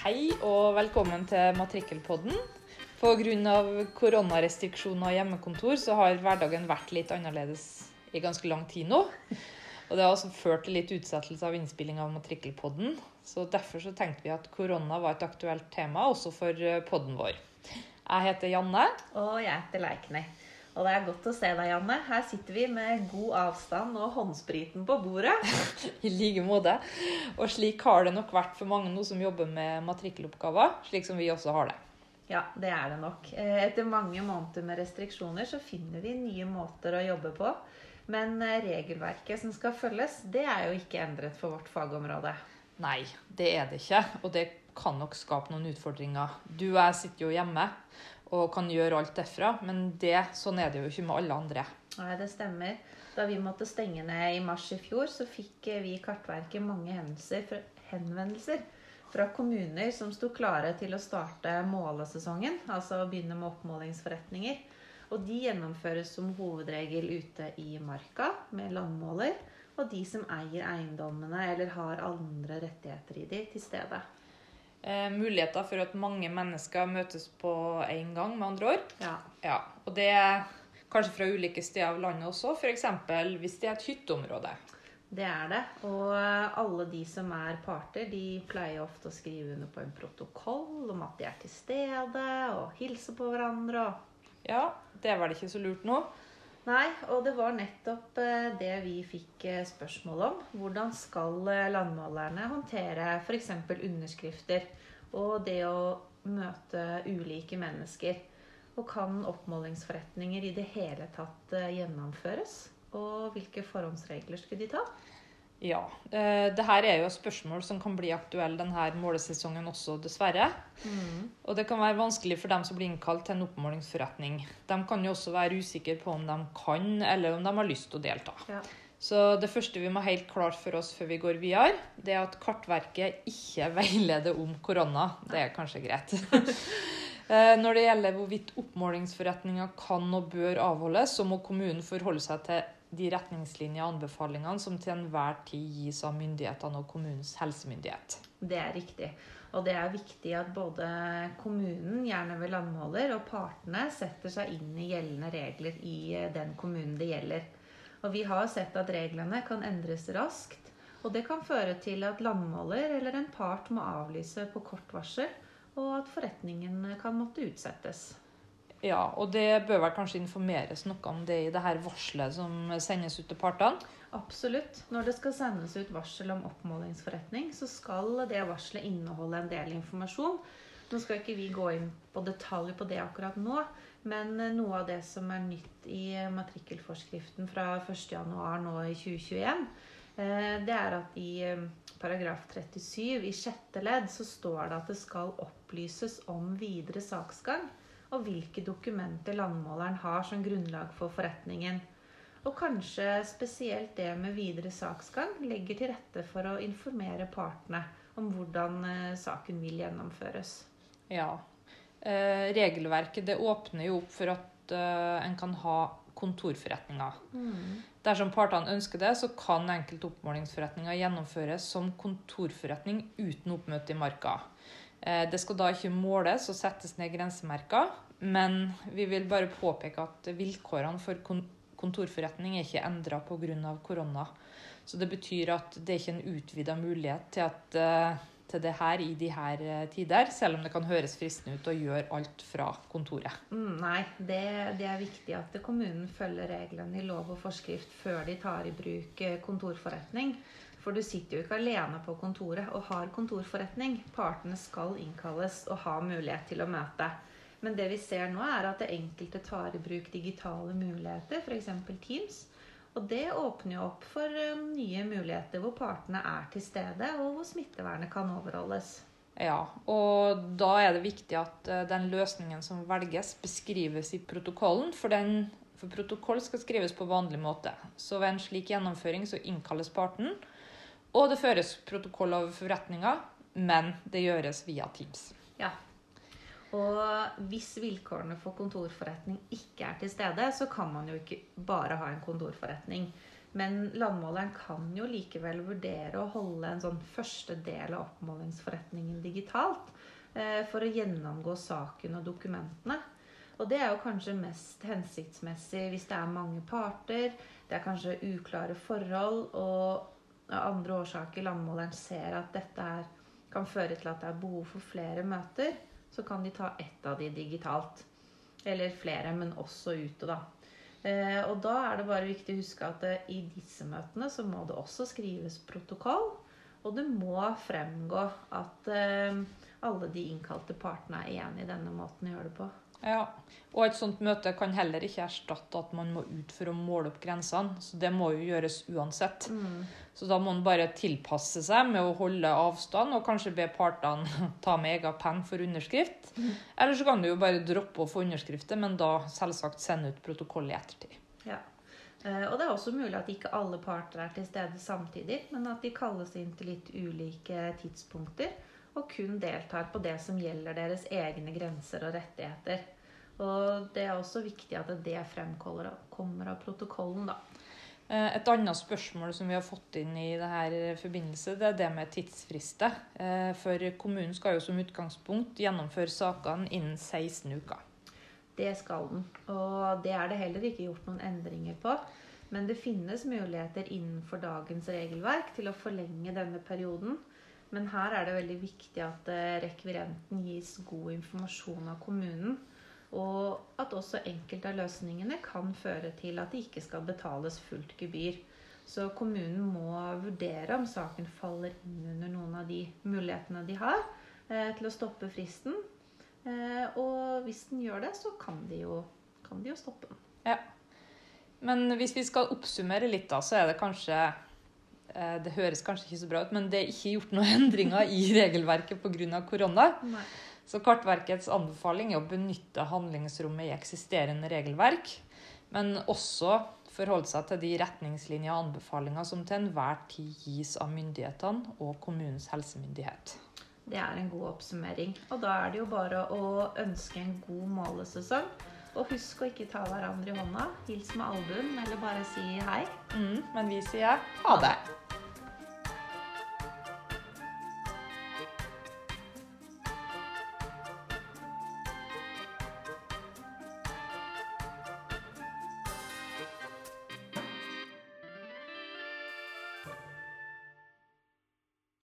Hei og velkommen til Matrikkelpodden. Pga. koronarestriksjoner og hjemmekontor så har hverdagen vært litt annerledes i ganske lang tid nå. Og det har også ført til litt utsettelse av innspilling av Matrikkelpodden. Så derfor så tenkte vi at korona var et aktuelt tema også for eh, podden vår. Jeg heter Janne. Og jeg heter Leikny. Og det er godt å se deg, Janne. Her sitter vi med god avstand og håndspriten på bordet. I like måte. Og slik har det nok vært for mange nå som jobber med matrikkeloppgaver, slik som vi også har det. Ja, det er det nok. Eh, etter mange måneder med restriksjoner så finner vi nye måter å jobbe på. Men eh, regelverket som skal følges, det er jo ikke endret for vårt fagområde. Nei, det er det ikke. Og det kan nok skape noen utfordringer. Du og jeg sitter jo hjemme og kan gjøre alt derfra. Men det, sånn er det jo ikke med alle andre. Nei, det stemmer. Da vi måtte stenge ned i mars i fjor, så fikk vi i Kartverket mange henvendelser fra kommuner som sto klare til å starte målesesongen, altså å begynne med oppmålingsforretninger. Og de gjennomføres som hovedregel ute i marka med landmåler. Og de som eier eiendommene eller har andre rettigheter i de, til stede eh, muligheter for at mange mennesker møtes på én gang, med andre ord. Ja. ja. Og det er kanskje fra ulike steder av landet også, f.eks. hvis det er et hytteområde. Det er det. Og alle de som er parter, de pleier ofte å skrive under på en protokoll om at de er til stede og hilser på hverandre. Ja, det er vel ikke så lurt nå. Nei, og det var nettopp eh, det vi fikk eh, spørsmål om. Hvordan skal eh, landmålerne håndtere f.eks. underskrifter og det å møte ulike mennesker? Og kan oppmålingsforretninger i det hele tatt gjennomføres? Og hvilke forhåndsregler skulle de ta? Ja. Eh, det her er jo spørsmål som kan bli aktuelle denne målesesongen også, dessverre. Mm. Og det kan være vanskelig for dem som blir innkalt til en oppmålingsforretning. De kan jo også være usikre på om de kan, eller om de har lyst til å delta. Ja. Så det første vi må helt klart for oss før vi går videre, det er at Kartverket ikke veileder om korona. Det er kanskje greit. Eh, når det gjelder hvorvidt oppmålingsforretninger kan og bør avholdes, så må kommunen forholde seg til de retningslinjer og anbefalingene som til enhver tid gis av myndighetene og kommunens helsemyndighet. Det er riktig. Og det er viktig at både kommunen, gjerne ved landmåler, og partene setter seg inn i gjeldende regler i eh, den kommunen det gjelder. Og vi har sett at reglene kan endres raskt, og det kan føre til at landmåler eller en part må avlyse på kort varsel, og at forretningen kan måtte utsettes. Ja, og det bør vel kanskje informeres noe om det i det her varselet som sendes ut til partene? Absolutt. Når det skal sendes ut varsel om oppmålingsforretning, så skal det varselet inneholde en del informasjon. Nå skal ikke vi gå inn på detaljer på det akkurat nå, men noe av det som er nytt i matrikkelforskriften fra 1.1 nå i 2021, eh, det er at i eh, paragraf 37 i sjette ledd så står det at det skal opplyses om videre saksgang og hvilke dokumenter landmåleren har som grunnlag for forretningen. Og kanskje spesielt det med videre saksgang legger til rette for å informere partene om hvordan eh, saken vil gjennomføres. Ja. Eh, regelverket det åpner jo opp for at eh, en kan ha kontorforretninger. Mm. Dersom partene ønsker det, så kan enkelte oppmålingsforretninger gjennomføres som kontorforretning uten oppmøte i marka. Eh, det skal da ikke måles og settes ned grensemerker, men vi vil bare påpeke at vilkårene for kontorforretning er ikke endra pga. korona. Så det betyr at det er ikke en utvida mulighet til, at, eh, til det her i de her eh, tider, selv om det kan høres fristende ut å gjøre alt fra kontoret. Mm, nei, det, det, er viktig at kommunen følger reglene i lov og forskrift før de tar i bruk kontorforretning. For du sitter jo ikke alene på kontoret og har kontorforretning. Partene skal innkalles og ha mulighet til å møte. Men det vi ser nå, er at det enkelte tar i bruk digitale muligheter, f.eks. Teams. Og det åpner jo opp for um, nye muligheter hvor partene er til stede, og hvor smittevernet kan overholdes. Ja, og da er det viktig at uh, den løsningen som velges, beskrives i protokollen. For, den, for protokoll skal skrives på vanlig måte. Så ved en slik gjennomføring så innkalles parten. Og det føres protokoll over forretninga, men det gjøres via Teams. Ja. Og hvis vilkårene for kontorforretning ikke er til stede, så kan man jo ikke bare ha en kontorforretning. Men landmåleren kan jo likevel vurdere å holde en sånn første del av oppmålingsforretningen digitalt eh, for å gjennomgå saken og dokumentene. Og det er jo kanskje mest hensiktsmessig hvis det er mange parter, det er kanskje uklare forhold, og av andre årsaker landmåleren ser at dette her kan føre til at det er behov for flere møter, så kan de ta ett av de digitalt. Eller flere, men også ute, da. Eh, og da er det bare viktig å huske at eh, i disse møtene så må det også skrives protokoll. Og det må fremgå at eh, alle de innkalte partene er enig i denne måten å gjøre det på. Ja, og et sånt møte kan heller ikke erstatte at man må ut for å måle opp grensene. Så det må jo gjøres uansett. Mm. Så da må man bare tilpasse seg med å holde avstand og kanskje be partene ta med egen penn for underskrift. Mm. Eller så kan du jo bare droppe å få underskrifter, men da selvsagt sende ut protokoll i ettertid. Ja. Eh, Og det er også mulig at ikke alle parter er til stede samtidig, men at de kalles inn til litt ulike tidspunkter og kun deltar på det som gjelder deres egne grenser og rettigheter. Og det er også viktig at det fremkommer av- protokollen, da. Eh, Et annet spørsmål som vi har fått inn i denne forbindelse, det er det med tidsfrister. Eh, For kommunen skal jo som utgangspunkt gjennomføre sakene innen 16 uker. Det skal den. Og det er det heller ikke gjort noen endringer på. Men det finnes muligheter innenfor dagens regelverk til å forlenge denne perioden. Men her er det veldig viktig at eh, rekvirenten gis god informasjon av kommunen. Og at også enkelte av løsningene kan føre til at det ikke skal betales fullt gebyr. Så kommunen må vurdere om saken faller inn under noen av de mulighetene de har eh, til å stoppe fristen. Eh, og hvis den gjør det, så kan de jo, kan de jo stoppe den. Ja. Men hvis vi skal oppsummere litt, da, så er det kanskje Det høres kanskje ikke så bra ut, men det er ikke gjort noen endringer i regelverket pga. korona. Nei. Så Kartverkets anbefaling er å benytte handlingsrommet i eksisterende regelverk, men også forholde seg til de retningslinjer og anbefalinger som til enhver tid gis av myndighetene og kommunens helsemyndighet. Det er en god oppsummering. Og da er det jo bare å ønske en god målesesong. Og husk å ikke ta hverandre i hånda. Hils med albuen, eller bare si hei. Mm, men vi sier ha det.